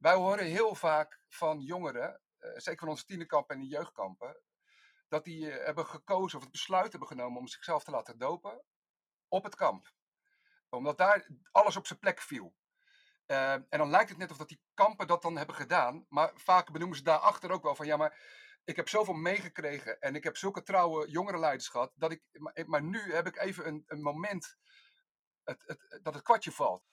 wij horen heel vaak van jongeren, eh, zeker van onze tienerkampen en de jeugdkampen, dat die eh, hebben gekozen of het besluit hebben genomen om zichzelf te laten dopen op het kamp. Omdat daar alles op zijn plek viel. Uh, en dan lijkt het net of dat die kampen dat dan hebben gedaan. Maar vaak benoemen ze daarachter ook wel van ja, maar ik heb zoveel meegekregen en ik heb zulke trouwe jongerenleiders gehad. Dat ik, maar, maar nu heb ik even een, een moment het, het, dat het kwartje valt.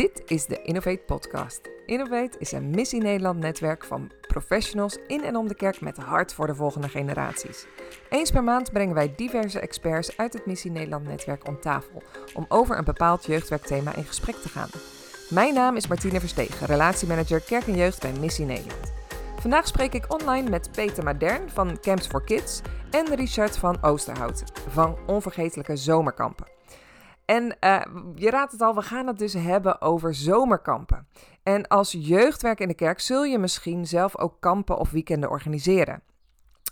Dit is de Innovate Podcast. Innovate is een Missie Nederland netwerk van professionals in en om de kerk met hart voor de volgende generaties. Eens per maand brengen wij diverse experts uit het Missie Nederland netwerk om tafel om over een bepaald jeugdwerkthema in gesprek te gaan. Mijn naam is Martine Verstegen, relatiemanager kerk en jeugd bij Missie Nederland. Vandaag spreek ik online met Peter Madern van Camps for Kids en Richard van Oosterhout van Onvergetelijke Zomerkampen. En uh, je raadt het al, we gaan het dus hebben over zomerkampen. En als jeugdwerk in de kerk zul je misschien zelf ook kampen of weekenden organiseren.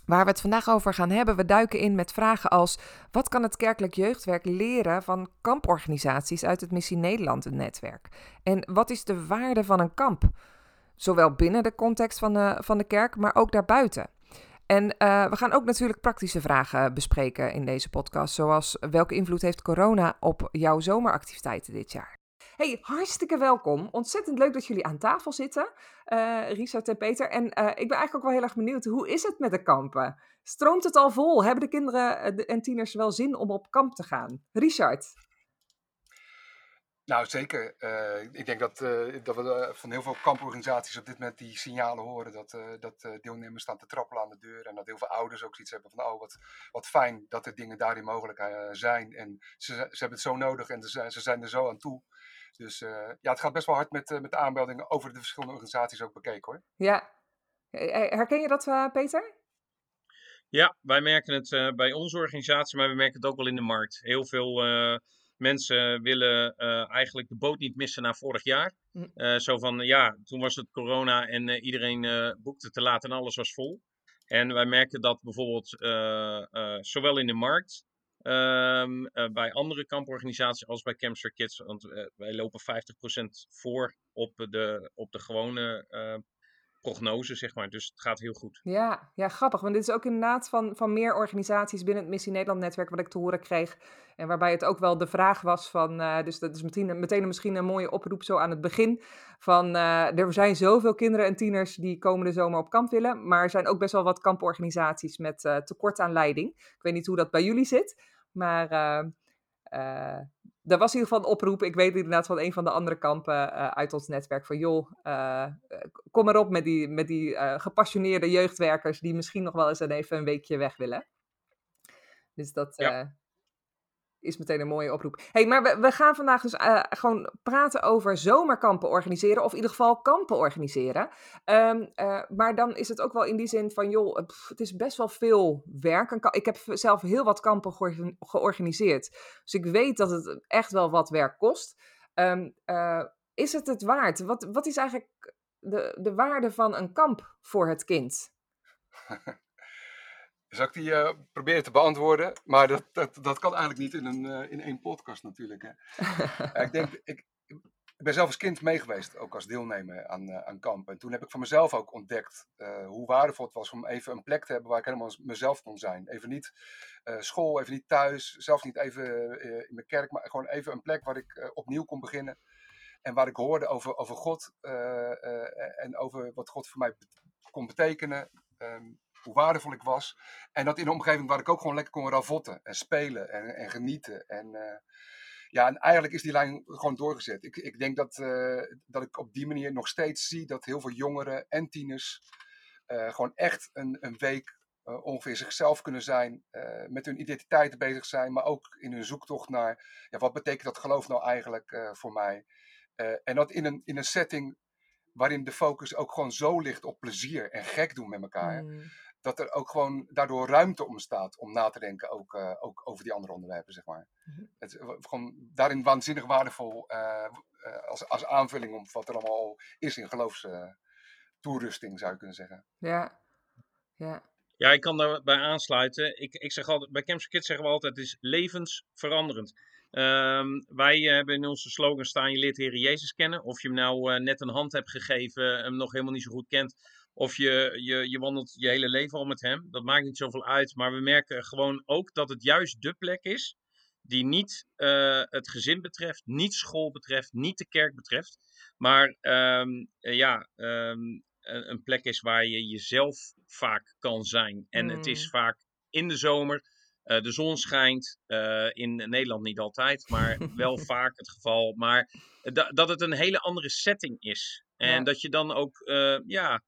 Waar we het vandaag over gaan hebben, we duiken in met vragen als: wat kan het kerkelijk jeugdwerk leren van kamporganisaties uit het Missie Nederland netwerk? En wat is de waarde van een kamp? Zowel binnen de context van van de kerk, maar ook daarbuiten. En uh, we gaan ook natuurlijk praktische vragen bespreken in deze podcast, zoals welke invloed heeft corona op jouw zomeractiviteiten dit jaar? Hey, hartstikke welkom. Ontzettend leuk dat jullie aan tafel zitten, uh, Richard en Peter. En uh, ik ben eigenlijk ook wel heel erg benieuwd, hoe is het met de kampen? Stroomt het al vol? Hebben de kinderen en tieners wel zin om op kamp te gaan? Richard? Nou, zeker. Uh, ik denk dat, uh, dat we uh, van heel veel kamporganisaties op dit moment die signalen horen dat, dat deelnemers staan te trappelen aan de deur. En dat heel veel ouders ook zoiets hebben van, oh wat, wat fijn dat er dingen daarin mogelijk zijn. En ze, ze hebben het zo nodig en ze, ze zijn er zo aan toe. Dus ja, het gaat best wel hard met, met de aanmeldingen over de verschillende organisaties ook bekeken hoor. Ja. Herken je dat, Peter? Ja, wij merken het bij onze organisatie, maar we merken het ook wel in de markt. Heel veel Mensen willen uh, eigenlijk de boot niet missen na vorig jaar. Uh, zo van, ja, toen was het corona en uh, iedereen boekte te laat en alles was vol. En wij merken dat bijvoorbeeld zowel in de markt, um, bij andere kamporganisaties als bij Camps for Kids, want wij lopen 50% voor op de, op de gewone prognose, zeg maar. Dus het gaat heel goed. Ja, ja, grappig. Want dit is ook inderdaad van, van meer organisaties binnen het Missie Nederland netwerk wat ik te horen kreeg. En waarbij het ook wel de vraag was van, uh, dus dat is meteen, meteen misschien een mooie oproep zo aan het begin. Van, uh, er zijn zoveel kinderen en tieners die komende zomer op kamp willen. Maar er zijn ook best wel wat kamporganisaties met uh, tekort aan leiding. Ik weet niet hoe dat bij jullie zit. Maar er was in ieder geval een oproep. Ik weet inderdaad van een van de andere kampen uh, uit ons netwerk van joh, uh, kom erop met die, met die uh, gepassioneerde jeugdwerkers die misschien nog wel eens even een weekje weg willen. Dus dat, ja is meteen een mooie oproep. hey, maar we, we gaan vandaag dus uh, gewoon praten over zomerkampen organiseren. Of in ieder geval kampen organiseren. Um, uh, maar dan is het ook wel in die zin van, joh, pff, het is best wel veel werk. Ik heb zelf heel wat kampen ge georganiseerd. Dus ik weet dat het echt wel wat werk kost. Uh, is het het waard? Wat, wat is eigenlijk de, de waarde van een kamp voor het kind? Zal ik die uh, proberen te beantwoorden? Maar dat, dat, dat kan eigenlijk niet in, een, uh, in één podcast natuurlijk. Hè. ik denk, ik, ik ben zelf als kind meegeweest, ook als deelnemer aan, uh, aan kampen. En toen heb ik van mezelf ook ontdekt hoe waardevol het was om even een plek te hebben waar ik helemaal mezelf kon zijn. Even niet school, even niet thuis, zelfs niet even in mijn kerk, maar gewoon even een plek waar ik opnieuw kon beginnen. En waar ik hoorde over, over God en over wat God voor mij kon betekenen. Um, hoe waardevol ik was. En dat in een omgeving waar ik ook gewoon lekker kon ravotten en spelen en, en genieten. En uh, ja, en eigenlijk is die lijn gewoon doorgezet. Ik, ik denk dat, uh, dat ik op die manier nog steeds zie dat heel veel jongeren en tieners uh, gewoon echt een, een week ongeveer zichzelf kunnen zijn, met hun identiteit bezig zijn, maar ook in hun zoektocht naar ja, wat betekent dat geloof nou eigenlijk voor mij. en dat in een, in een setting waarin de focus ook gewoon zo ligt op plezier en gek doen met elkaar. Mm dat er ook gewoon daardoor ruimte ontstaat om na te denken ook, uh, ook over die andere onderwerpen, zeg maar. Mm-hmm. Het is gewoon daarin waanzinnig waardevol uh, als, als aanvulling op wat er allemaal is in geloofstoerusting, zou je kunnen zeggen. Ja, ja. Ja, ik kan daarbij aansluiten. Ik, ik zeg altijd, bij Camps Kids zeggen we altijd, het is levensveranderend. Ehm, wij hebben in onze slogan staan: Je leert Heer Jezus kennen. Of je hem nou net een hand hebt gegeven, hem nog helemaal niet zo goed kent. Of je, je, je wandelt je hele leven al met hem. Dat maakt niet zoveel uit. Maar we merken gewoon ook dat het juist de plek is die niet het gezin betreft, niet school betreft, niet de kerk betreft. Maar ehm, ja, ehm, een, een, plek is waar je jezelf vaak kan zijn. En het is mm. vaak in de zomer. Uh, de zon schijnt. Uh, in Nederland niet altijd, maar wel vaak het geval. Maar dat het een hele andere setting is. En ja. dat je dan ook uh, ja,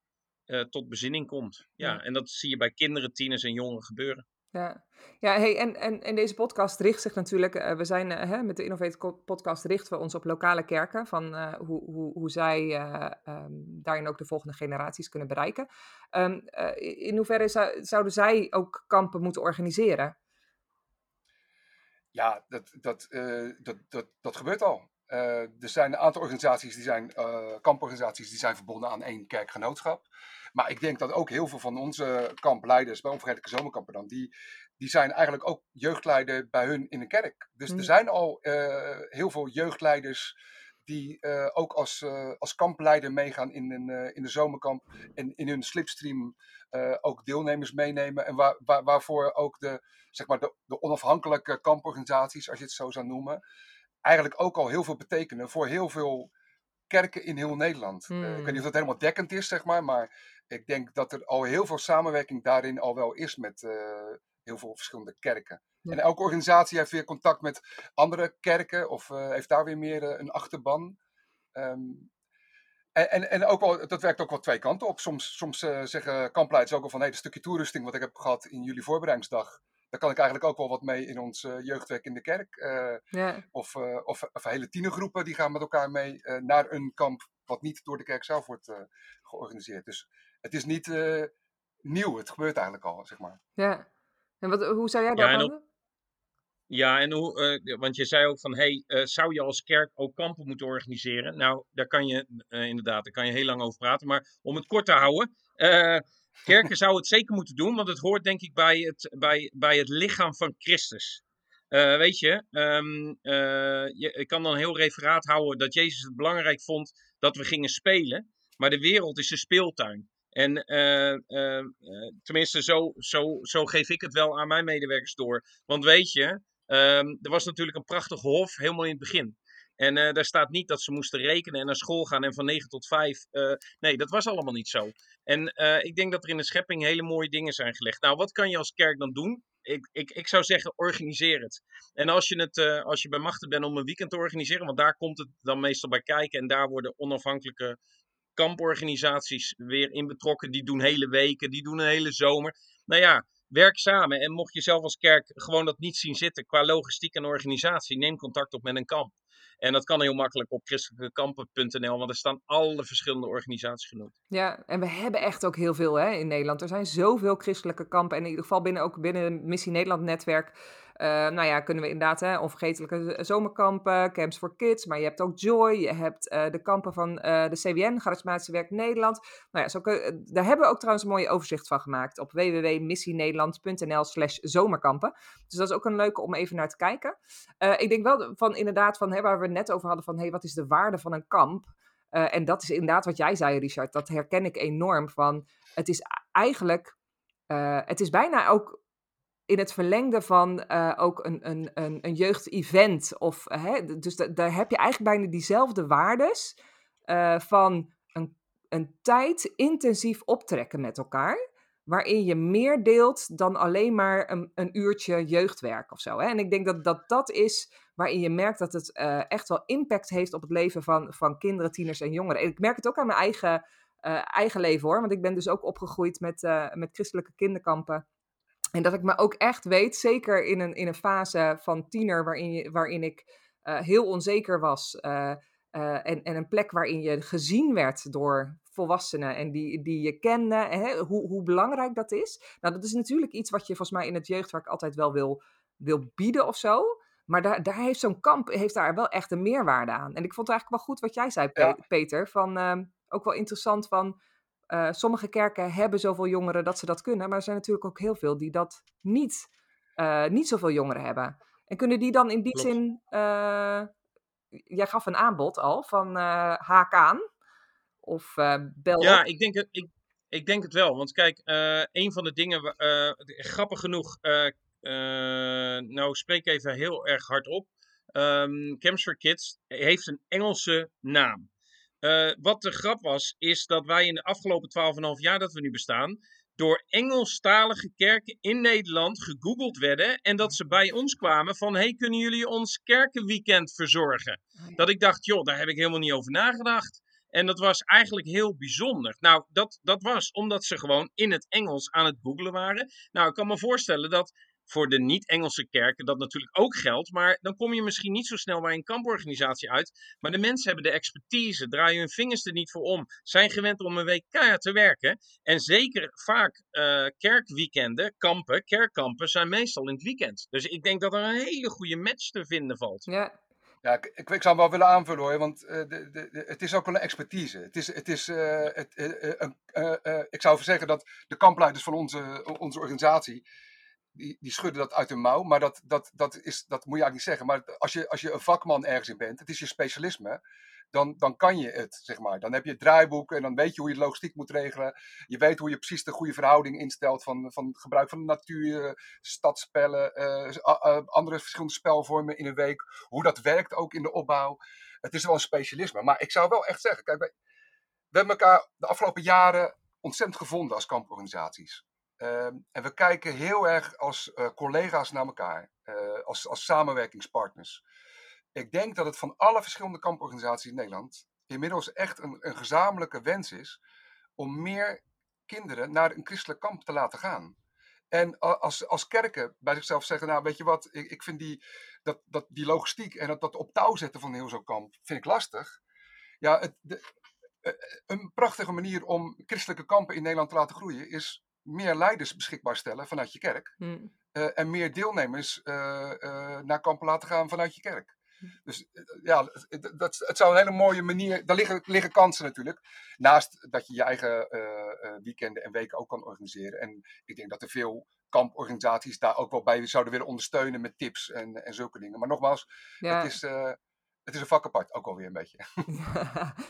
tot bezinning komt. Ja, ja, en dat zie je bij kinderen, tieners en jongeren gebeuren. Ja, ja hey, en, en, en deze podcast richt zich natuurlijk, uh, we zijn uh, hè, met de Innovate podcast richten we ons op lokale kerken, van uh, hoe, hoe, hoe zij um, daarin ook de volgende generaties kunnen bereiken. Um, in hoeverre zou, zouden zij ook kampen moeten organiseren? Ja, dat, dat, dat, dat, dat gebeurt al. er zijn een aantal organisaties, die zijn, kamporganisaties, die zijn verbonden aan één kerkgenootschap. Maar ik denk dat ook heel veel van onze kampleiders, bij onvergetelijke zomerkampen dan, die, die zijn eigenlijk ook jeugdleider bij hun in de kerk. Dus er mm. zijn al uh, heel veel jeugdleiders die uh, ook als, uh, als kampleider meegaan in, een, in de zomerkamp en in hun slipstream ook deelnemers meenemen. En waar, waar, waarvoor ook de, zeg maar de, de onafhankelijke kamporganisaties, als je het zo zou noemen, eigenlijk ook al heel veel betekenen voor heel veel kerken in heel Nederland. ik weet niet of mm. dat helemaal dekkend is, zeg maar, maar ik denk dat er al heel veel samenwerking daarin al wel is met uh, heel veel verschillende kerken. En elke organisatie heeft weer contact met andere kerken of uh, heeft daar weer meer uh, een achterban. Um, en, en, en, ook wel, dat werkt ook wel twee kanten op. Soms, soms zeggen kampleiders ook al van hey, dat stukje toerusting wat ik heb gehad in jullie voorbereidingsdag. Daar kan ik eigenlijk ook wel wat mee in ons jeugdwerk in de kerk. Ja. Of, of, of, hele tienergroepen die gaan met elkaar mee naar een kamp wat niet door de kerk zelf wordt georganiseerd. Dus het is niet uh, nieuw, het gebeurt eigenlijk al, zeg maar. Ja, en wat, hoe zou jij dat ja, doen? Ja, en hoe, uh, want je zei ook van, hey, uh, zou je als kerk ook kampen moeten organiseren? Nou, daar kan je inderdaad, daar kan je heel lang over praten, maar om het kort te houden, kerken zouden het zeker moeten doen, want het hoort denk ik bij het, bij, bij het lichaam van Christus. weet je, um, je, ik kan dan een heel referaat houden dat Jezus het belangrijk vond dat we gingen spelen, maar de wereld is een speeltuin. En uh, uh, tenminste, zo, zo, zo geef ik het wel aan mijn medewerkers door. Want weet je, um, er was natuurlijk een prachtig hof helemaal in het begin. En uh, daar staat niet dat ze moesten rekenen en naar school gaan en van 9 tot 5. nee, dat was allemaal niet zo. En ik denk dat er in de schepping hele mooie dingen zijn gelegd. Nou, wat kan je als kerk dan doen? Ik, ik, ik zou zeggen, organiseer het. En als je, het, als je bij machten bent om een weekend te organiseren, want daar komt het dan meestal bij kijken. En daar worden onafhankelijke kamporganisaties weer in betrokken. Die doen hele weken, die doen een hele zomer. Nou ja, werk samen. En mocht je zelf als kerk gewoon dat niet zien zitten qua logistiek en organisatie, neem contact op met een kamp. En dat kan heel makkelijk op christelijkekampen.nl, want er staan alle verschillende organisaties genoemd. Ja, en we hebben echt ook heel veel hè, in Nederland. Er zijn zoveel christelijke kampen. En in ieder geval binnen, ook binnen Missie Nederland netwerk nou ja, kunnen we inderdaad hè, onvergetelijke zomerkampen, camps for kids, maar je hebt ook Joy, je hebt uh, de kampen van uh, de CWN, Charismatische Werk Nederland. Nou ja, zo kun, daar hebben we ook trouwens een mooie overzicht van gemaakt op www.missienederland.nl slash zomerkampen. Dus dat is ook een leuke om even naar te kijken. ik denk wel van inderdaad van hè, waar we het net over hadden van hey, wat is de waarde van een kamp? en dat is inderdaad wat jij zei, Richard. Dat herken ik enorm van. Het is eigenlijk, het is bijna ook in het verlengde van uh, ook een, een, een, een jeugd-event. Of, hè, dus daar heb je eigenlijk bijna diezelfde waardes uh, van een, een tijd intensief optrekken met elkaar. Waarin je meer deelt dan alleen maar een, een uurtje jeugdwerk of zo. Hè? En ik denk dat, dat dat is waarin je merkt dat het echt wel impact heeft op het leven van, van kinderen, tieners en jongeren. En ik merk het ook aan mijn eigen, eigen leven hoor. Want ik ben dus ook opgegroeid met, met christelijke kinderkampen en dat ik me ook echt weet, zeker in een, in een fase van tiener waarin, waarin ik uh, heel onzeker was. Uh, uh, en, en een plek waarin je gezien werd door volwassenen en die, die je kende. Hè, hoe, hoe belangrijk dat is. Nou, dat is natuurlijk iets wat je volgens mij in het jeugdwerk altijd wel wil, wil bieden of zo. Maar daar, daar heeft zo'n kamp heeft daar wel echt een meerwaarde aan. En ik vond het eigenlijk wel goed wat jij zei, ja. Peter. Van, ehm, ook wel interessant van uh, sommige kerken hebben zoveel jongeren dat ze dat kunnen, maar er zijn natuurlijk ook heel veel die dat niet, uh, niet zoveel jongeren hebben. En kunnen die dan in die Klopt. zin, uh, jij gaf een aanbod al van haak aan of bel Ja, op. ik denk, het, ik, ik denk het wel. Want kijk, een van de dingen, grappig genoeg, nou spreek even heel erg hard op. Um, Camps for Kids heeft een Engelse naam. Uh, wat de grap was, is dat wij in de afgelopen 12,5 jaar dat we nu bestaan, door Engelstalige kerken in Nederland gegoogeld werden en dat ze bij ons kwamen van, hey, kunnen jullie ons kerkenweekend verzorgen? Dat ik dacht, joh, daar heb ik helemaal niet over nagedacht. En dat was eigenlijk heel bijzonder. Nou, dat, dat was omdat ze gewoon in het Engels aan het googelen waren. Nou, ik kan me voorstellen dat voor de niet-Engelse kerken dat natuurlijk ook geldt. Maar dan kom je misschien niet zo snel bij een kamporganisatie uit. Maar de mensen hebben de expertise, draaien hun vingers er niet voor om, zijn gewend om een week keihard te werken. En zeker vaak uh, kerkweekenden, kampen, kerkkampen zijn meestal in het weekend. Dus ik denk dat er een hele goede match te vinden valt. Ja, ja, ik, ik, ik, zou hem wel willen aanvullen hoor, want uh, de, de, de, het is ook wel een expertise. Het is, het is, uh, het, uh, ik zou zeggen dat de kampleiders van onze, onze organisatie, die, die schudden dat uit hun mouw. Maar dat, dat, dat, is, dat moet je eigenlijk niet zeggen. Maar als je, als je een vakman ergens in bent, het is je specialisme, dan, dan kan je het, zeg maar. Dan heb je het draaiboek en dan weet je hoe je logistiek moet regelen. Je weet hoe je precies de goede verhouding instelt van, van gebruik van de natuur, stadspellen, uh, uh, andere verschillende spelvormen in een week. Hoe dat werkt ook in de opbouw. Het is wel een specialisme. Maar ik zou wel echt zeggen, kijk, we hebben elkaar de afgelopen jaren ontzettend gevonden als kamporganisaties. Uh, en we kijken heel erg als uh, collega's naar elkaar, uh, als, als samenwerkingspartners. Ik denk dat het van alle verschillende kamporganisaties in Nederland inmiddels echt een, een gezamenlijke wens is om meer kinderen naar een christelijk kamp te laten gaan. En als, als kerken bij zichzelf zeggen, nou weet je wat, ik, vind die, dat, dat, die logistiek en dat, dat op touw zetten van heel zo'n kamp, vind ik lastig. Ja, het, de, een prachtige manier om christelijke kampen in Nederland te laten groeien is meer leiders beschikbaar stellen vanuit je kerk. Hmm. Uh, en meer deelnemers uh, uh, naar kampen laten gaan vanuit je kerk. Dus ja, dat, het zou een hele mooie manier. Daar liggen, liggen kansen natuurlijk. Naast dat je je eigen weekenden en weken ook kan organiseren. En ik denk dat er veel kamporganisaties daar ook wel bij zouden willen ondersteunen met tips en, en zulke dingen. Maar nogmaals, ja. het, is, het is een vak apart, ook alweer een beetje.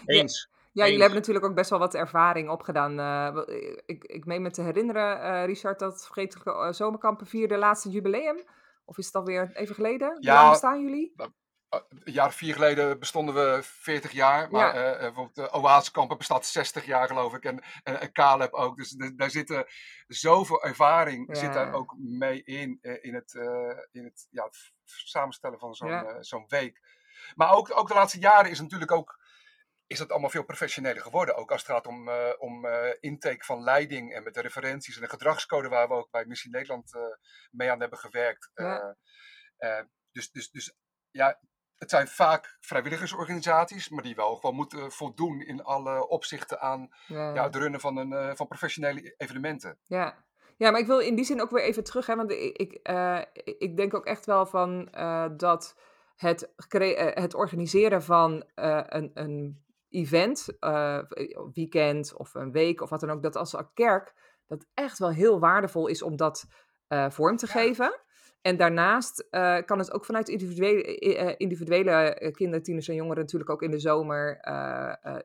Eens. Ja, jullie hebben natuurlijk ook best wel wat ervaring opgedaan. Uh, ik, ik meen me te herinneren, uh, Richard, dat Vergetelijke uh, Zomerkampen vierde laatste jubileum. Of is het alweer even geleden? Ja, Hoe lang staan jullie? Een jaar of vier geleden bestonden we 40 jaar. Maar ja. bijvoorbeeld de Oasekampen bestaat 60 jaar, geloof ik. En, en, en Caleb ook. Dus de, daar zitten zoveel ervaring ja. zit daar ook mee in. in het, in het, ja, het samenstellen van zo'n ja. zo'n week. Maar ook, ook de laatste jaren is natuurlijk ook is dat allemaal veel professioneler geworden. Ook als het gaat om, uh, om uh, intake van leiding en met de referenties en de gedragscode waar we ook bij Missie Nederland uh, mee aan hebben gewerkt. Ja. dus, dus, dus ja, het zijn vaak vrijwilligersorganisaties, maar die wel gewoon moeten voldoen in alle opzichten aan ja. Ja, het runnen van, een, van professionele evenementen. Ja. Ja, maar ik wil in die zin ook weer even terug, hè, want ik, ik, ik denk ook echt wel van dat het, het organiseren van een, een event, uh, weekend of een week of wat dan ook, dat als kerk dat echt wel heel waardevol is om dat uh, vorm te geven. En daarnaast uh, kan het ook vanuit individuele, individuele kinderen, tieners en jongeren natuurlijk ook in de zomer,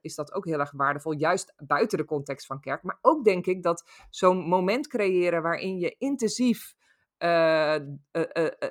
is dat ook heel erg waardevol, juist buiten de context van kerk. Maar ook denk ik dat zo'n moment creëren waarin je intensief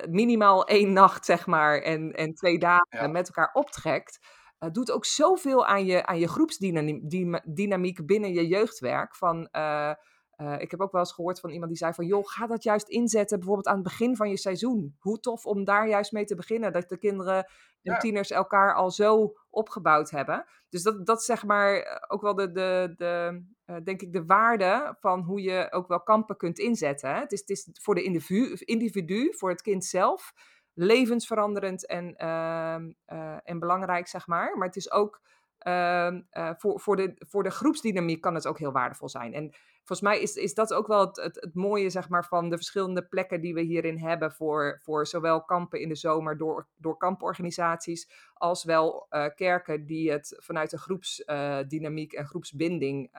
minimaal één nacht, zeg maar, en, en twee dagen ja. met elkaar optrekt, uh, doet ook zoveel aan je, aan je groepsdynamiek binnen je jeugdwerk. Van, uh, uh, ik heb ook wel eens gehoord van iemand die zei van... joh, ga dat juist inzetten bijvoorbeeld aan het begin van je seizoen. Hoe tof om daar juist mee te beginnen. Dat de kinderen en ja. tieners elkaar al zo opgebouwd hebben. Dus dat, dat is zeg maar ook wel de, de, de denk ik de waarde van hoe je ook wel kampen kunt inzetten. Hè? Het, is, het is voor de individu, individu, voor het kind zelf levensveranderend en, uh, uh, en belangrijk, zeg maar. Maar het is ook uh, voor, voor, de, voor de groepsdynamiek kan het ook heel waardevol zijn. En volgens mij is, is dat ook wel het, het, mooie, zeg maar, van de verschillende plekken die we hierin hebben voor, voor zowel kampen in de zomer door, door kamporganisaties, als wel uh, kerken die het vanuit een groepsdynamiek en groepsbinding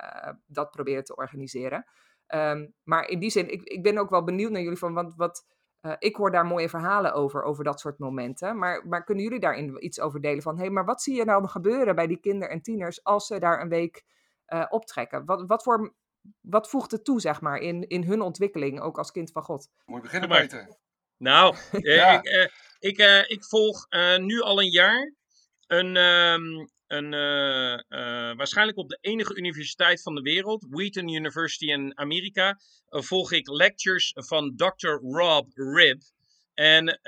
dat proberen te organiseren. Um, maar in die zin, ik, ik ben ook wel benieuwd naar jullie van, want wat eh, ik hoor daar mooie verhalen over, over dat soort momenten. Maar, maar kunnen jullie daarin iets over delen van, hé, hey, maar wat zie je nou gebeuren bij die kinderen en tieners als ze daar een week uh, optrekken? Wat, wat, voor, wat voegt het toe, zeg maar, in, in hun ontwikkeling, ook als kind van God? Moet je beginnen, Peter? Nou, ja. ik, uh, ik, ik volg nu al een jaar een, um, een, uh, uh, waarschijnlijk op de enige universiteit van de wereld, Wheaton University in Amerika, uh, volg ik lectures van Dr. Rob Ribb. En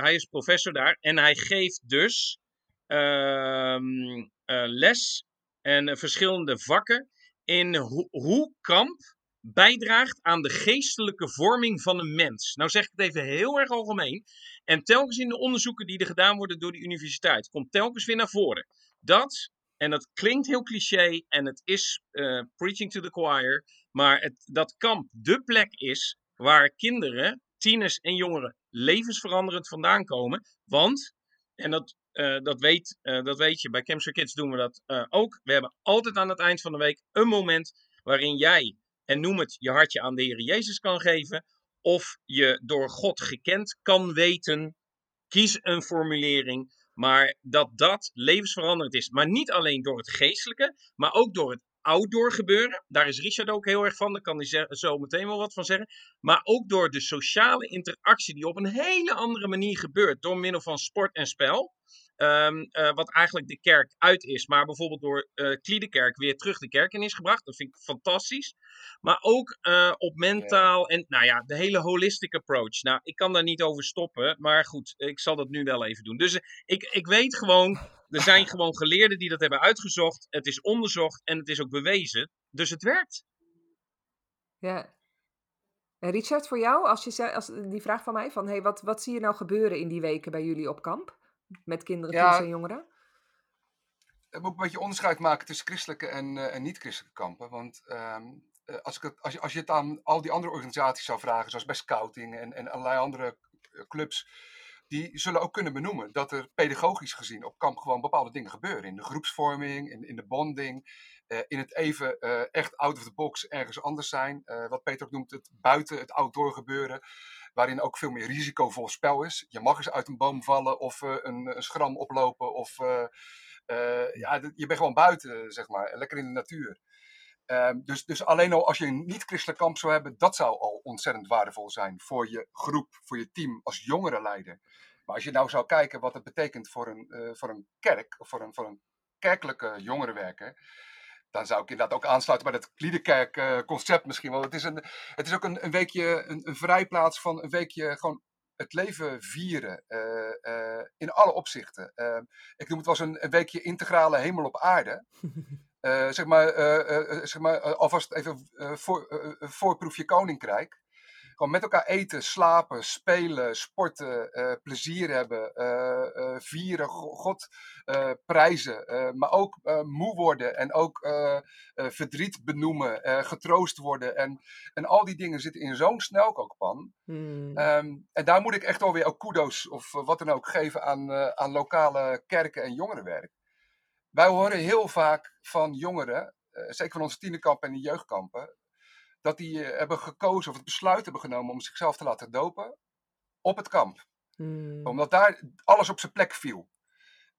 hij is professor daar en hij geeft dus ehm, les en verschillende vakken in ho hoe kamp bijdraagt aan de geestelijke vorming van een mens. Nou zeg ik het even heel erg algemeen. En telkens in de onderzoeken die er gedaan worden door de universiteit, komt telkens weer naar voren dat, en dat klinkt heel cliché en het is uh, preaching to the choir, maar het, dat kamp de plek is waar kinderen, tieners en jongeren levensveranderend vandaan komen. Want, en dat, uh, dat, weet, uh, dat weet je, bij Camps Kids doen we dat ook. We hebben altijd aan het eind van de week een moment waarin jij, en noem het, je hartje aan de Heer Jezus kan geven. Of je door God gekend kan weten. Kies een formulering maar dat dat levensveranderend is. Maar niet alleen door het geestelijke, maar ook door het outdoor gebeuren. Daar is Richard ook heel erg van, daar kan hij zo meteen wel wat van zeggen. Maar ook door de sociale interactie die op een hele andere manier gebeurt. Door middel van sport en spel. Um, uh, wat eigenlijk de kerk uit is, maar bijvoorbeeld door uh, Kliedekerk weer terug de kerk in is gebracht. Dat vind ik fantastisch. Maar ook uh, op mentaal en nou ja, de hele holistic approach. Nou, ik kan daar niet over stoppen, maar goed, ik zal dat nu wel even doen. Dus ik, ik weet gewoon, er zijn gewoon geleerden die dat hebben uitgezocht. Het is onderzocht en het is ook bewezen. Dus het werkt. Ja. En Richard, voor jou, als je als die vraag van mij, van hey, wat, wat zie je nou gebeuren in die weken bij jullie op kamp? Met kinderen, ja, en jongeren? Ik moet een beetje onderscheid maken tussen christelijke en, uh, en niet-christelijke kampen. Want um, als, ik het, als, je, als je het aan al die andere organisaties zou vragen, zoals bij Scouting en, en allerlei andere clubs, die zullen ook kunnen benoemen dat er pedagogisch gezien op kamp gewoon bepaalde dingen gebeuren. In de groepsvorming, in, in de bonding, uh, in het even uh, echt out of the box ergens anders zijn. Uh, wat Peter ook noemt, het buiten het outdoor gebeuren waarin ook veel meer risicovol spel is. Je mag eens uit een boom vallen of een, een, schram oplopen. Of ja, je bent gewoon buiten, zeg maar. Lekker in de natuur. Ehm, dus, dus alleen al als je een niet-christelijk kamp zou hebben, dat zou al ontzettend waardevol zijn voor je groep, voor je team als jongerenleider. Maar als je nou zou kijken wat het betekent voor een, voor een kerk, of voor een, voor een kerkelijke jongerenwerker, dan zou ik inderdaad ook aansluiten bij dat Kliedekerk uh, concept misschien wel. Het is, een, het is ook een, een weekje, een, een vrijplaats van een weekje gewoon het leven vieren. Uh, uh, in alle opzichten. ik noem het wel eens een, een, weekje integrale hemel op aarde. zeg, maar, zeg maar, alvast even voor, voorproefje koninkrijk gewoon met elkaar eten, slapen, spelen, sporten, uh, plezier hebben, uh, uh, vieren, God prijzen, maar ook moe worden en ook verdriet benoemen, getroost worden. En, en al die dingen zitten in zo'n snelkookpan. Hmm. Um, en daar moet ik echt alweer ook kudos of wat dan ook geven aan, aan lokale kerken en jongerenwerk. Wij horen heel vaak van jongeren, zeker van onze tienerkampen en de jeugdkampen, dat die uh, hebben gekozen of het besluit hebben genomen om zichzelf te laten dopen op het kamp. Hmm. Omdat daar alles op zijn plek viel.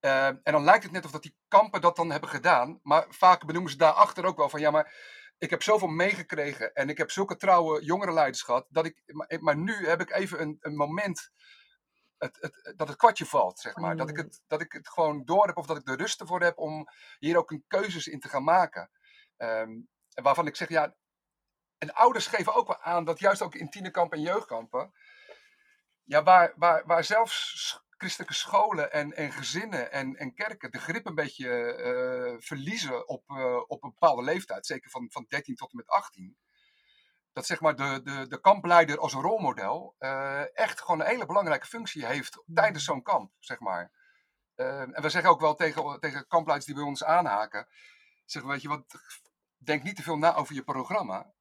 Uh, en dan lijkt het net of dat die kampen dat dan hebben gedaan. Maar vaak benoemen ze daarachter ook wel van ja, maar ik heb zoveel meegekregen en ik heb zulke trouwe jongerenleiders gehad. Dat ik, maar, maar nu heb ik even een, een moment het, het, dat het kwartje valt, zeg maar. Dat, ik hmm. het, dat ik het gewoon door heb of dat ik de rust ervoor heb om hier ook een keuzes in te gaan maken. Um, waarvan ik zeg, ja, en ouders geven ook wel aan dat juist ook in tienerkampen en jeugdkampen, ja, waar, waar, waar zelfs christelijke scholen en, en gezinnen en, en kerken de grip een beetje uh, verliezen op, uh, op een bepaalde leeftijd, zeker van, van 13 tot en met 18. Dat zeg maar de, de, de kampleider als een rolmodel uh, echt gewoon een hele belangrijke functie heeft tijdens zo'n kamp, zeg maar. en we zeggen ook wel tegen, tegen kampleiders die bij ons aanhaken, zeggen weet je wat, denk niet te veel na over je programma.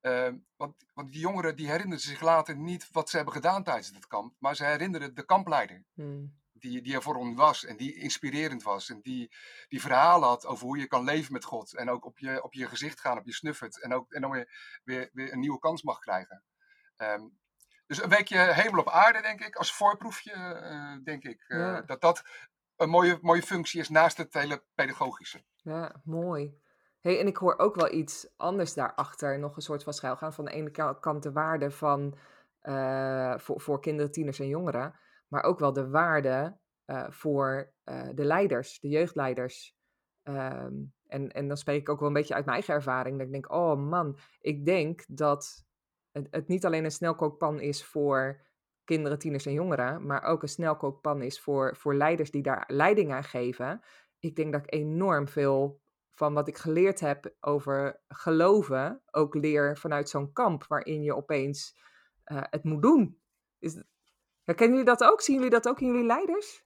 Uh, want, want die jongeren die herinneren zich later niet wat ze hebben gedaan tijdens het kamp, maar ze herinneren de kampleider. Hmm. Die, die er voor ons was en die inspirerend was. En die, die verhalen had over hoe je kan leven met God. En ook op je, op je gezicht gaan, op je snuffert. En, ook, en dan weer, weer, weer een nieuwe kans mag krijgen. Um, Dus een weekje hemel op aarde, denk ik, als voorproefje, denk ik. Dat dat een mooie, mooie functie is naast het hele pedagogische. Ja, mooi. Hey, en ik hoor ook wel iets anders daarachter, nog een soort van schuilgaan. Van de ene kant de waarde van, voor, voor kinderen, tieners en jongeren, maar ook wel de waarde voor de leiders, de jeugdleiders. Ehm, en, en dan spreek ik ook wel een beetje uit mijn eigen ervaring. Dat ik denk, oh man, ik denk dat het, het niet alleen een snelkookpan is voor kinderen, tieners en jongeren, maar ook een snelkookpan is voor, voor leiders die daar leiding aan geven. Ik denk dat ik enorm veel van wat ik geleerd heb over geloven ook leer vanuit zo'n kamp waarin je opeens uh, het moet doen. Is, herkennen jullie dat ook? Zien jullie dat ook in jullie leiders?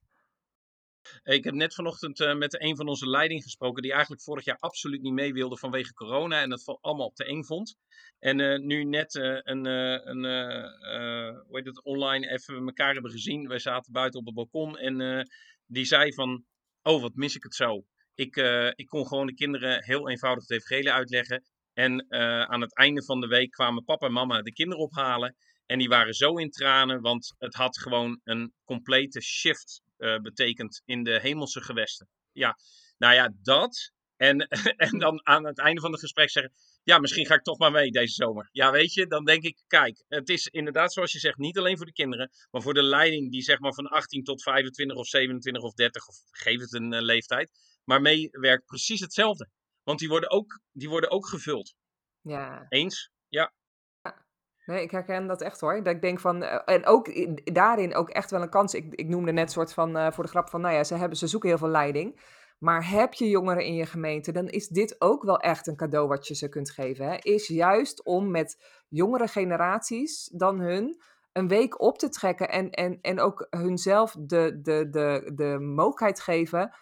Ik heb net vanochtend uh, met een van onze leiding gesproken, die eigenlijk vorig jaar absoluut niet mee wilde vanwege corona en dat allemaal te eng vond. En uh, nu net een, een online even elkaar hebben gezien. Wij zaten buiten op het balkon en die zei van, oh wat mis ik het zo. Ik, ik kon gewoon de kinderen heel eenvoudig het evangelie uitleggen. En aan het einde van de week kwamen papa en mama de kinderen ophalen. En die waren zo in tranen, want het had gewoon een complete shift uh, betekend in de hemelse gewesten. Ja, nou ja, dat. En, en dan aan het einde van het gesprek zeggen: Ja, misschien ga ik toch maar mee deze zomer. Ja, weet je, dan denk ik: Kijk, het is inderdaad zoals je zegt, niet alleen voor de kinderen, maar voor de leiding die zeg maar van 18 tot 25 of 27 of 30 of geef het een leeftijd, maar meewerkt precies hetzelfde. Want die worden ook, die worden ook gevuld. Ja. Eens? Ja. Nee, ik herken dat echt hoor. Dat ik denk van, eh, en ook daarin ook echt wel een kans. Ik, ik noemde net soort van uh, voor de grap van, nou ja, ze, hebben, ze zoeken heel veel leiding. Maar heb je jongeren in je gemeente, dan is dit ook wel echt een cadeau wat je ze kunt geven. Hè? Is juist om met jongere generaties dan hun een week op te trekken en, en, en ook hunzelf de, de, de, de mogelijkheid geven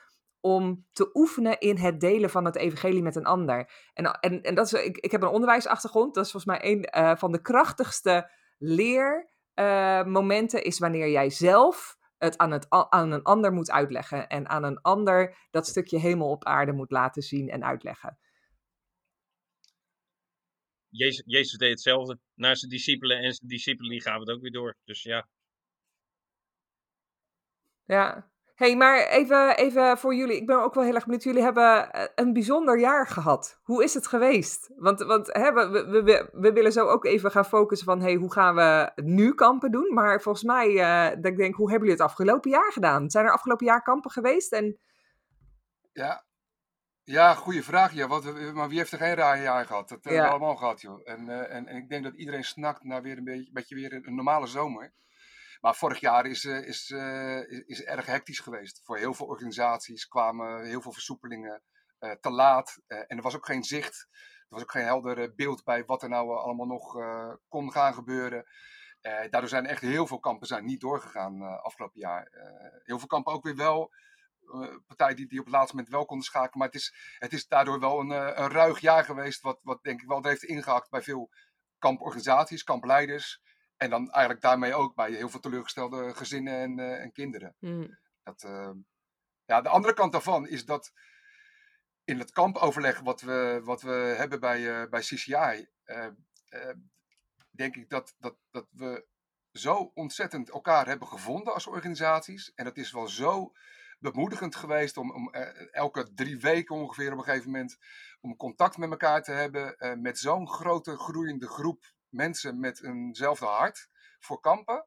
om te oefenen in het delen van het evangelie met een ander. En, en, en dat is, ik, ik heb een onderwijsachtergrond. Dat is volgens mij een uh, van de krachtigste leermomenten, uh, is wanneer jij zelf het aan, het aan een ander moet uitleggen. En aan een ander dat stukje hemel op aarde moet laten zien en uitleggen. Jezus, Jezus deed hetzelfde naar zijn discipelen en zijn discipelen die gaven het ook weer door. Dus ja. Ja, hey, maar even, even voor jullie. Ik ben ook wel heel erg benieuwd. Jullie hebben eh, een bijzonder jaar gehad. Hoe is het geweest? Want, want hè, we, we, we, we, willen zo ook even gaan focussen van... Hey, hoe gaan we nu kampen doen? Maar volgens mij, uh, dat ik denk, hoe hebben jullie het afgelopen jaar gedaan? Zijn er afgelopen jaar kampen geweest? En... Ja, ja, goede vraag. Ja. Wat, maar wie heeft er geen raar jaar gehad? Dat hebben we allemaal gehad, joh. En, uh, en, en, ik denk dat iedereen snakt naar weer een beetje, beetje weer een normale zomer. Maar vorig jaar is, uh, is, uh, is, is, erg hectisch geweest. Voor heel veel organisaties kwamen heel veel versoepelingen uh, te laat. en er was ook geen zicht. Er was ook geen helder beeld bij wat er nou allemaal nog kon gaan gebeuren. daardoor zijn echt heel veel kampen zijn niet doorgegaan afgelopen jaar. heel veel kampen ook weer wel. partijen die, die op het laatste moment wel konden schakelen. Maar het is, het is daardoor wel een, een ruig jaar geweest. Wat, wat denk ik wel heeft ingehakt bij veel kamporganisaties, kampleiders. En dan eigenlijk daarmee ook bij heel veel teleurgestelde gezinnen en, uh, en kinderen. Mm. Dat, uh, ja, de andere kant daarvan is dat in het kampoverleg wat we, wat we hebben bij, uh, bij CCI, denk ik dat, dat, dat we zo ontzettend elkaar hebben gevonden als organisaties. En dat is wel zo bemoedigend geweest om, om elke drie weken ongeveer op een gegeven moment om contact met elkaar te hebben met zo'n grote groeiende groep mensen met eenzelfde hart voor kampen.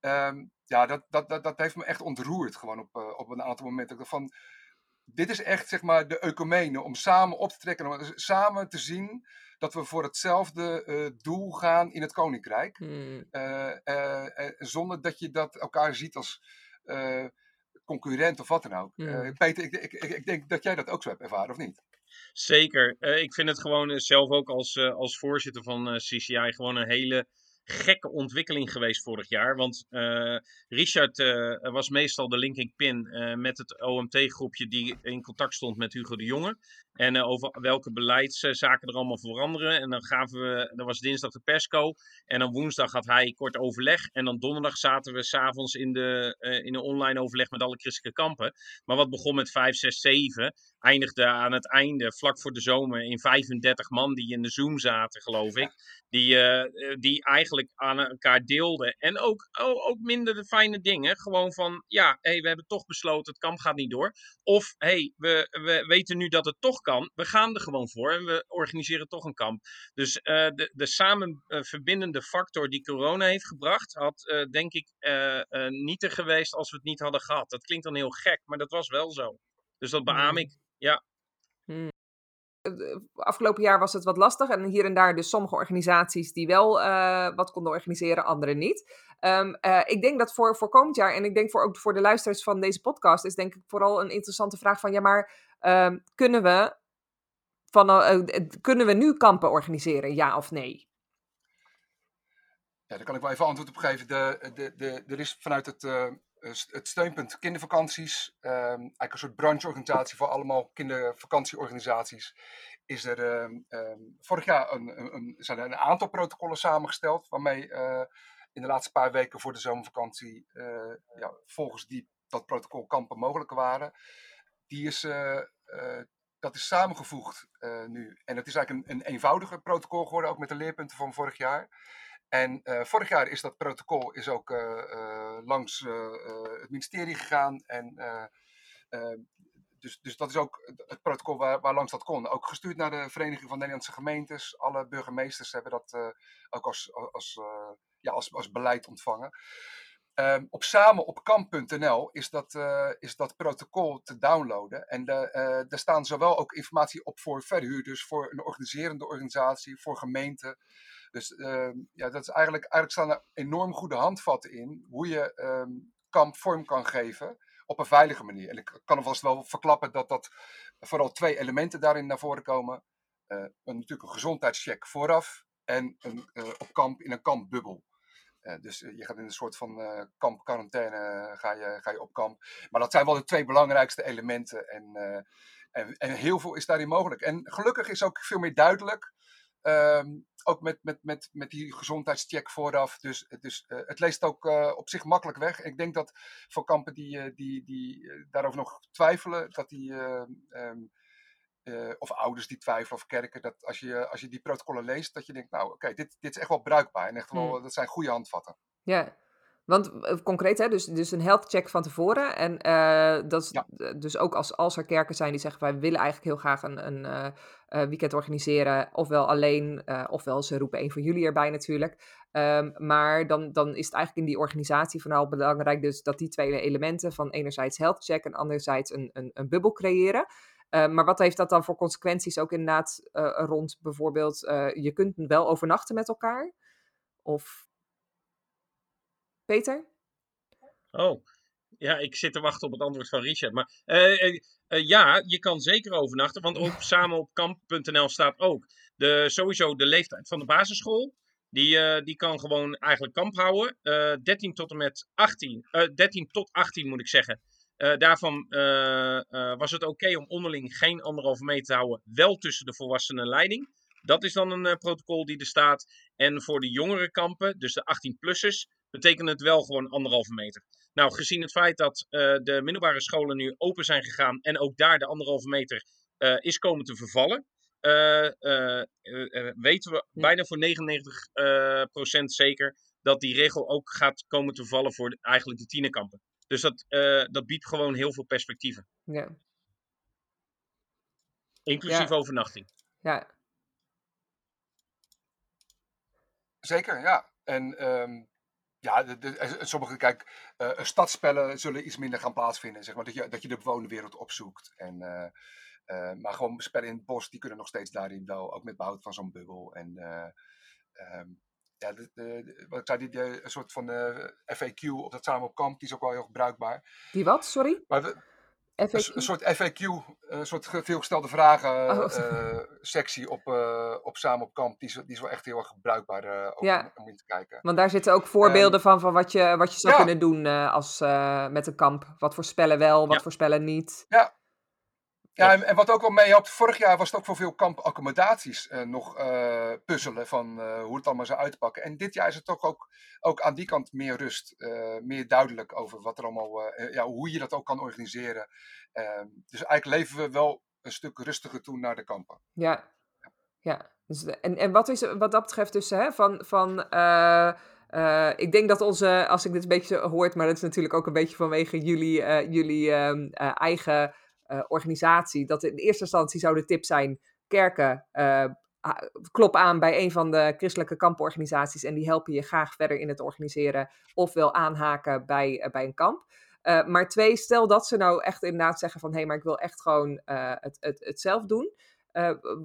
Um, ja, dat, dat, dat, dat heeft me echt ontroerd gewoon op, uh, op een aantal momenten. Van, dit is echt zeg maar de ecumene, om samen op te trekken, om samen te zien dat we voor hetzelfde uh, doel gaan in het koninkrijk. Hmm. Uh, zonder dat je dat elkaar ziet als concurrent of wat dan ook. Hmm. Peter, ik, ik, ik, ik, denk dat jij dat ook zo hebt ervaren, of niet? Zeker. Uh, ik vind het gewoon uh, zelf ook als, uh, als voorzitter van CCI gewoon een hele gekke ontwikkeling geweest vorig jaar. Want Richard was meestal de linking pin met het OMT-groepje die in contact stond met Hugo de Jonge. En uh, over welke beleidszaken er allemaal veranderen. En dan gaven we, dat was dinsdag de persco. En dan woensdag had hij kort overleg. En dan donderdag zaten we s'avonds in, de, uh, in een online overleg met alle christelijke kampen. Maar wat begon met 5, 6, 7, eindigde aan het einde, vlak voor de zomer, in 35 man die in de Zoom zaten, geloof ik. Die, uh, die eigenlijk aan elkaar deelden. En ook, ook minder de fijne dingen. Gewoon van, ja, hey, we hebben toch besloten, het kamp gaat niet door. Of, hey, we, we weten nu dat het toch kan. We gaan er gewoon voor en we organiseren toch een kamp. Dus uh, de, de samen verbindende factor die corona heeft gebracht, had uh, denk ik niet er geweest als we het niet hadden gehad. Dat klinkt dan heel gek, maar dat was wel zo. Dus dat beaam ik, ja. Afgelopen jaar was het wat lastig en hier en daar dus sommige organisaties die wel uh, wat konden organiseren, andere niet. Um, uh, ik denk dat voor, voor komend jaar en ik denk voor, ook voor de luisteraars van deze podcast is denk ik vooral een interessante vraag van ja, maar um, kunnen we van, uh, kunnen we nu kampen organiseren, ja of nee? Ja, daar kan ik wel even antwoord op geven. De, de, de, er is vanuit het het steunpunt kindervakanties, um, eigenlijk een soort brancheorganisatie voor allemaal kindervakantieorganisaties, is er um, vorig jaar een, een, zijn er een aantal protocollen samengesteld, waarmee uh, in de laatste paar weken voor de zomervakantie, uh, ja, volgens die, dat protocol kampen mogelijk waren. Die is, uh, dat is samengevoegd nu. En het is eigenlijk een, een eenvoudiger protocol geworden, ook met de leerpunten van vorig jaar. En uh, vorig jaar is dat protocol is ook uh, uh, langs het ministerie gegaan. En, dus, dus dat is ook het protocol waar, waar langs dat kon. Ook gestuurd naar de Vereniging van Nederlandse Gemeentes. Alle burgemeesters hebben dat ook als, als, ja, als, als beleid ontvangen. Um, op samenopkamp.nl is, dat, is dat protocol te downloaden. En daar staan zowel ook informatie op voor verhuurders, voor een organiserende organisatie, voor gemeenten. Dus uh, ja, dat is eigenlijk, eigenlijk staan er enorm goede handvatten in hoe je um, kamp vorm kan geven op een veilige manier. En ik kan alvast wel verklappen dat dat vooral twee elementen daarin naar voren komen. Uh, een, natuurlijk een gezondheidscheck vooraf en een, uh, op kamp in een kampbubbel. Uh, dus je gaat in een soort van kampquarantaine ga je, ga je op kamp. Maar dat zijn wel de twee belangrijkste elementen. En, en, en heel veel is daarin mogelijk. En gelukkig is ook veel meer duidelijk Um, ook met, met, met, met die gezondheidscheck vooraf. Dus, dus uh, het leest ook uh, op zich makkelijk weg. Ik denk dat voor kampen die, die, die daarover nog twijfelen, dat die, um, of ouders die twijfelen of kerken, dat als je, als je die protocollen leest, dat je denkt, nou oké, okay, dit, dit is echt wel bruikbaar en echt wel, hmm. dat zijn goede handvatten. Ja, want concreet, hè, dus, dus een health check van tevoren. En uh, dat is ja. dus ook als, als er kerken zijn die zeggen: wij willen eigenlijk heel graag een, een uh, uh, weekend organiseren. Ofwel alleen, ofwel ze roepen een van jullie erbij natuurlijk. Um, maar dan, dan is het eigenlijk in die organisatie vooral belangrijk dus dat die twee elementen van enerzijds health check en anderzijds een, een, een bubbel creëren. maar wat heeft dat dan voor consequenties ook inderdaad rond bijvoorbeeld, je kunt wel overnachten met elkaar? Of Peter? Oh, ja, ik zit te wachten op het antwoord van Richard. Maar uh, uh, uh, ja, je kan zeker overnachten, want op samenopkamp.nl staat ook de, sowieso de leeftijd van de basisschool. Die, die kan gewoon eigenlijk kamp houden. 13 tot en met 18, 13 tot 18 moet ik zeggen. daarvan was het oké okay om onderling geen anderhalve meter te houden, wel tussen de volwassenen en leiding. Dat is dan een protocol die er staat. En voor de jongere kampen, dus de 18-plussers, betekent het wel gewoon anderhalve meter. Nou, gezien het feit dat uh, de middelbare scholen nu open zijn gegaan en ook daar de anderhalve meter uh, is komen te vervallen, uh, weten we bijna voor 99% zeker dat die regel ook gaat komen te vallen voor de, eigenlijk de tienerkampen. Dus dat, dat biedt gewoon heel veel perspectieven. Ja. Inclusief ja. overnachting. Ja. Zeker, ja. En um, ja, de, de, sommige, kijk, uh, stadspellen zullen iets minder gaan plaatsvinden. Zeg maar, dat, je, dat je de bewoonde wereld opzoekt. En, uh, uh, maar gewoon spellen in het bos, die kunnen nog steeds daarin wel, ook met behoud van zo'n bubbel. En um, ja, de, wat ik zei, die, die, een soort van FAQ op dat samen op kamp, die is ook wel heel gebruikbaar. Die wat, sorry? Maar we, FAQ? Een, soort FAQ, een soort veelgestelde vragen oh. uh, sectie op, uh, op Samen op Kamp. Die is, die is wel echt heel erg bruikbaar uh, ja. om, om, in te kijken. Want daar zitten ook voorbeelden van, van wat je, wat je zou ja. kunnen doen als, met een kamp. Wat voor spellen wel, wat ja. voor spellen niet. Ja. Ja, en, en, wat ook wel meehelpt, vorig jaar was het ook voor veel kampaccommodaties uh, nog uh, puzzelen van uh, hoe het allemaal zou uitpakken. En dit jaar is het toch ook, ook aan die kant meer rust, meer duidelijk over wat er allemaal, ja, hoe je dat ook kan organiseren. Ehm, dus eigenlijk leven we wel een stuk rustiger toe naar de kampen. Ja, ja. Dus, en, en wat is wat dat betreft dus hè, van, van ik denk dat onze, als ik dit een beetje hoort, maar dat is natuurlijk ook een beetje vanwege jullie, jullie ehm, eigen organisatie, dat in eerste instantie zou de tip zijn: kerken, uh, klop aan bij een van de christelijke kamporganisaties en die helpen je graag verder in het organiseren, ofwel aanhaken bij, uh, bij een kamp. maar twee, stel dat ze nou echt inderdaad zeggen van hé, hey, maar ik wil echt gewoon het, het, het zelf doen.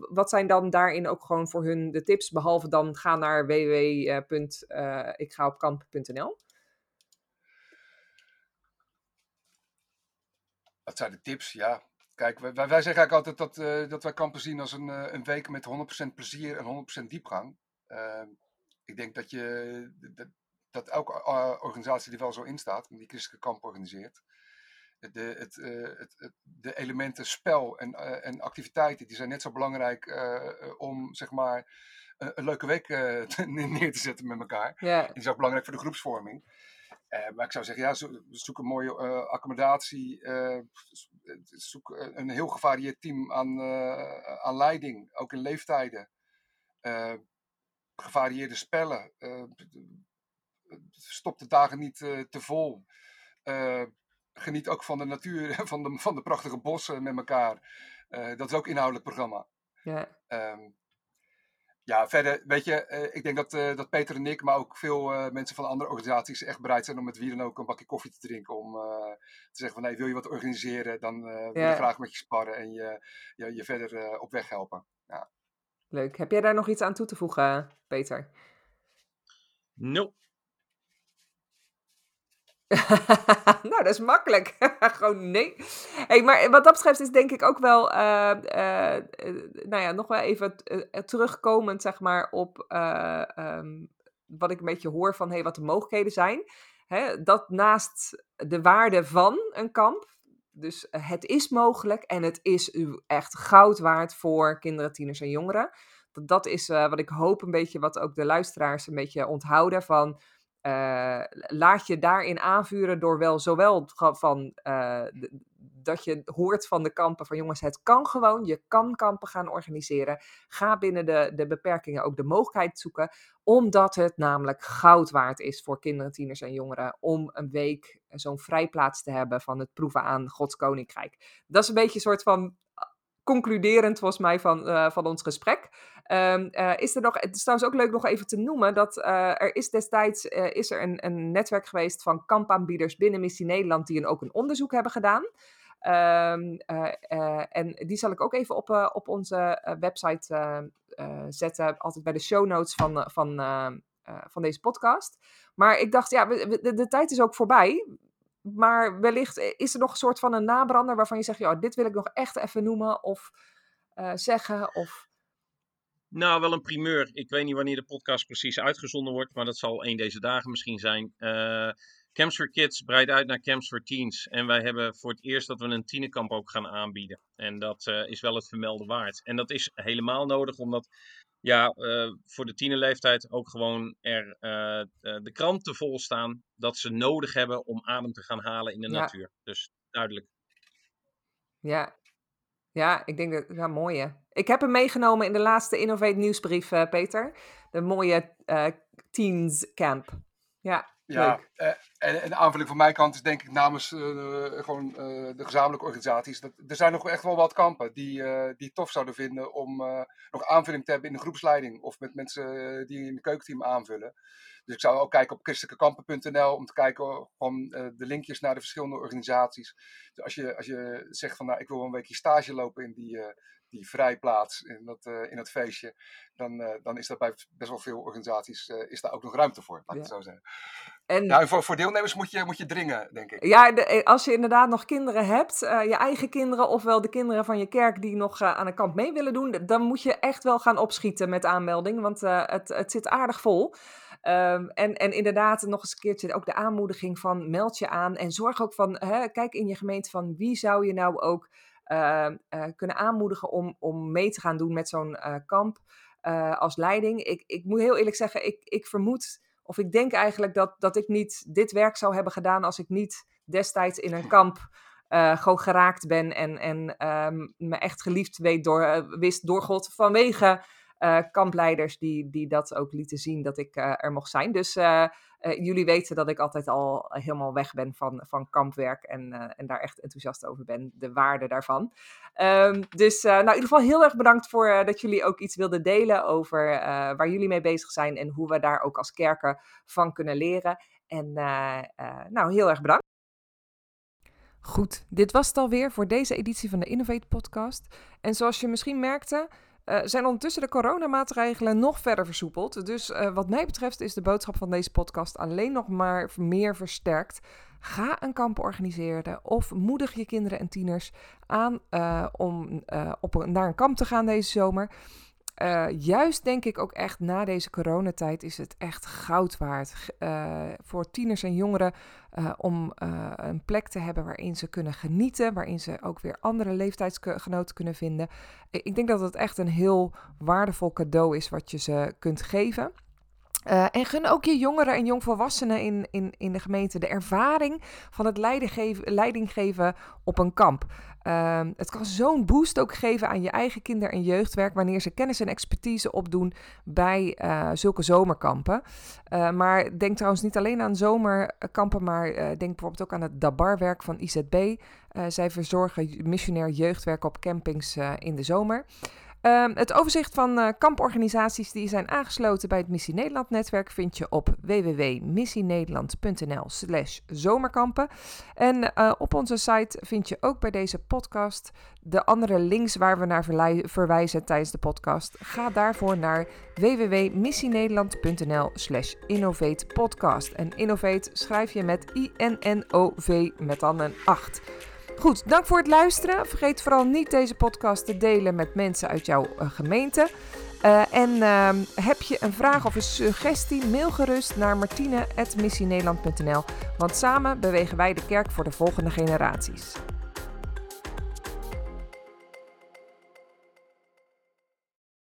wat zijn dan daarin ook gewoon voor hun de tips, behalve dan ga naar www.ikgaopkamp.nl? Wat zijn de tips? Ja, kijk, wij, wij zeggen eigenlijk altijd dat, uh, dat wij kampen zien als een, uh, een week met 100% plezier en 100% diepgang. Uh, ik denk dat, je, dat, dat elke eh, organisatie die wel zo in staat, die christelijke kamp organiseert, de, het, het, het, de elementen spel en, en activiteiten, die zijn net zo belangrijk om, zeg maar, een leuke week neer te zetten met elkaar. Yeah. Die is ook belangrijk voor de groepsvorming. Uh, maar ik zou zeggen, ja, zoek een mooie uh, accommodatie. Uh, zoek een heel gevarieerd team aan, aan leiding, ook in leeftijden. gevarieerde spellen. stop de dagen niet te vol. geniet ook van de natuur, van de, van de prachtige bossen met elkaar. dat is ook inhoudelijk programma. Ja. Um, ja, verder, weet je, uh, ik denk dat, uh, dat Peter en ik, maar ook veel uh, mensen van andere organisaties echt bereid zijn om met wie dan ook een bakje koffie te drinken. Om te zeggen van, hey, wil je wat organiseren, dan wil ja. ik graag met je sparren en je, je, je verder op weg helpen. Ja. Leuk. Heb jij daar nog iets aan toe te voegen, Peter? Nope. nou, dat is makkelijk. Gewoon nee. Hey, maar wat dat betreft is denk ik ook wel, uh, nou ja, nog wel even terugkomend, zeg maar, op um, wat ik een beetje hoor van hey, wat de mogelijkheden zijn. Hè, dat naast de waarde van een kamp, dus het is mogelijk en het is echt goud waard voor kinderen, tieners en jongeren. Dat, dat is wat ik hoop een beetje, wat ook de luisteraars een beetje onthouden van uh, laat je daarin aanvuren door wel zowel van uh, dat je hoort van de kampen van jongens, het kan gewoon, je kan kampen gaan organiseren. Ga binnen de, de beperkingen ook de mogelijkheid zoeken, omdat het namelijk goud waard is voor kinderen, tieners en jongeren om een week zo'n vrijplaats te hebben van het proeven aan Gods Koninkrijk. Dat is een beetje een soort van concluderend volgens mij van, van ons gesprek. Um, uh, is er nog, het is trouwens ook leuk nog even te noemen dat uh, er is destijds is er een, een netwerk geweest van kampaanbieders binnen Missie Nederland die een, ook een onderzoek hebben gedaan. Um, en die zal ik ook even op, op onze website zetten, altijd bij de show notes van, van, van deze podcast. Maar ik dacht, ja, de, de tijd is ook voorbij maar wellicht is er nog een soort van een nabrander waarvan je zegt, ja, dit wil ik nog echt even noemen of zeggen of... Nou, wel een primeur. Ik weet niet wanneer de podcast precies uitgezonden wordt, maar dat zal een deze dagen misschien zijn. Uh, Camps for Kids breidt uit naar Camps for Teens. En wij hebben voor het eerst dat we een tienerkamp ook gaan aanbieden. En dat uh, is wel het vermelden waard. En dat is helemaal nodig, omdat ja, uh, voor de tienerleeftijd ook gewoon er de kranten vol staan dat ze nodig hebben om adem te gaan halen in de ja. natuur. Dus duidelijk. Ja. Ja, ik denk dat ja, mooi hè. Ik heb hem meegenomen in de laatste Innovate nieuwsbrief, uh, Peter. De mooie Teens Camp. Ja, ja, uh, en, en aanvulling van mijn kant is denk ik namens uh, gewoon uh, de gezamenlijke organisaties. Dat, er zijn nog echt wel wat kampen die, die tof zouden vinden om nog aanvulling te hebben in de groepsleiding. Of met mensen die in het keukenteam aanvullen. Dus ik zou ook kijken op christelijkekampen.nl om te kijken van de linkjes naar de verschillende organisaties. Dus als je, als je zegt van nou ik wil een weekje stage lopen in die, die vrijplaats in dat, in dat feestje. Dan, dan is dat bij best wel veel organisaties is daar ook nog ruimte voor, laat ik ja. het zo zeggen. En, ja, voor, voor deelnemers moet je, moet je dringen, denk ik. Ja, de, eh, als je inderdaad nog kinderen hebt, uh, je eigen kinderen ofwel de kinderen van je kerk die nog uh, aan een kamp mee willen doen, dan moet je echt wel gaan opschieten met aanmelding, want uh, het, het zit aardig vol. Um, en, en inderdaad, nog eens een keertje ook de aanmoediging van meld je aan en zorg ook van, hè, kijk in je gemeente van wie zou je nou ook kunnen aanmoedigen om, om mee te gaan doen met zo'n kamp als leiding. Ik, ik moet heel eerlijk zeggen, ik, ik vermoed, of ik denk eigenlijk dat, dat ik niet dit werk zou hebben gedaan als ik niet destijds in een kamp gewoon geraakt ben en, en ehm, me echt geliefd weet door, wist door God vanwege kampleiders die, die dat ook lieten zien dat ik uh, er mocht zijn. Dus uh, jullie weten dat ik altijd al helemaal weg ben van, van kampwerk en, en daar echt enthousiast over ben, de waarde daarvan. Um, dus nou, in ieder geval heel erg bedankt voor dat jullie ook iets wilden delen over waar jullie mee bezig zijn en hoe we daar ook als kerken van kunnen leren. En nou, heel erg bedankt. Goed, dit was het alweer voor deze editie van de Innovate Podcast. En zoals je misschien merkte, uh, zijn ondertussen de coronamaatregelen nog verder versoepeld. Dus uh, wat mij betreft is de boodschap van deze podcast alleen nog maar meer versterkt. Ga een kamp organiseren of moedig je kinderen en tieners aan uh, om op naar een kamp te gaan deze zomer. Uh, juist denk ik ook echt na deze coronatijd is het echt goud waard uh, voor tieners en jongeren uh, om een plek te hebben waarin ze kunnen genieten, waarin ze ook weer andere leeftijdsgenoten kunnen vinden. Ik denk dat het echt een heel waardevol cadeau is wat je ze kunt geven. Uh, en gun ook je jongeren en jongvolwassenen in, in, in de gemeente de ervaring van het leiding geven op een kamp. Uh, het kan zo'n boost ook geven aan je eigen kinder- en jeugdwerk wanneer ze kennis en expertise opdoen bij uh, zulke zomerkampen. Uh, maar denk trouwens niet alleen aan zomerkampen, maar denk bijvoorbeeld ook aan het DABAR-werk van IZB. zij verzorgen missionair jeugdwerk op campings in de zomer. Um, het overzicht van uh, kamporganisaties die zijn aangesloten bij het Missie Nederland netwerk vind je op www.missienederland.nl slash zomerkampen. En uh, op onze site vind je ook bij deze podcast de andere links waar we naar verwijzen tijdens de podcast. Ga daarvoor naar www.missienederland.nl slash innovatepodcast. En innovate schrijf je met I-N-N-O-V met dan een 8. Goed, dank voor het luisteren. Vergeet vooral niet deze podcast te delen met mensen uit jouw uh, gemeente. Uh, en uh, heb je een vraag of een suggestie, mail gerust naar martine.missienederland.nl. Want samen bewegen wij de kerk voor de volgende generaties.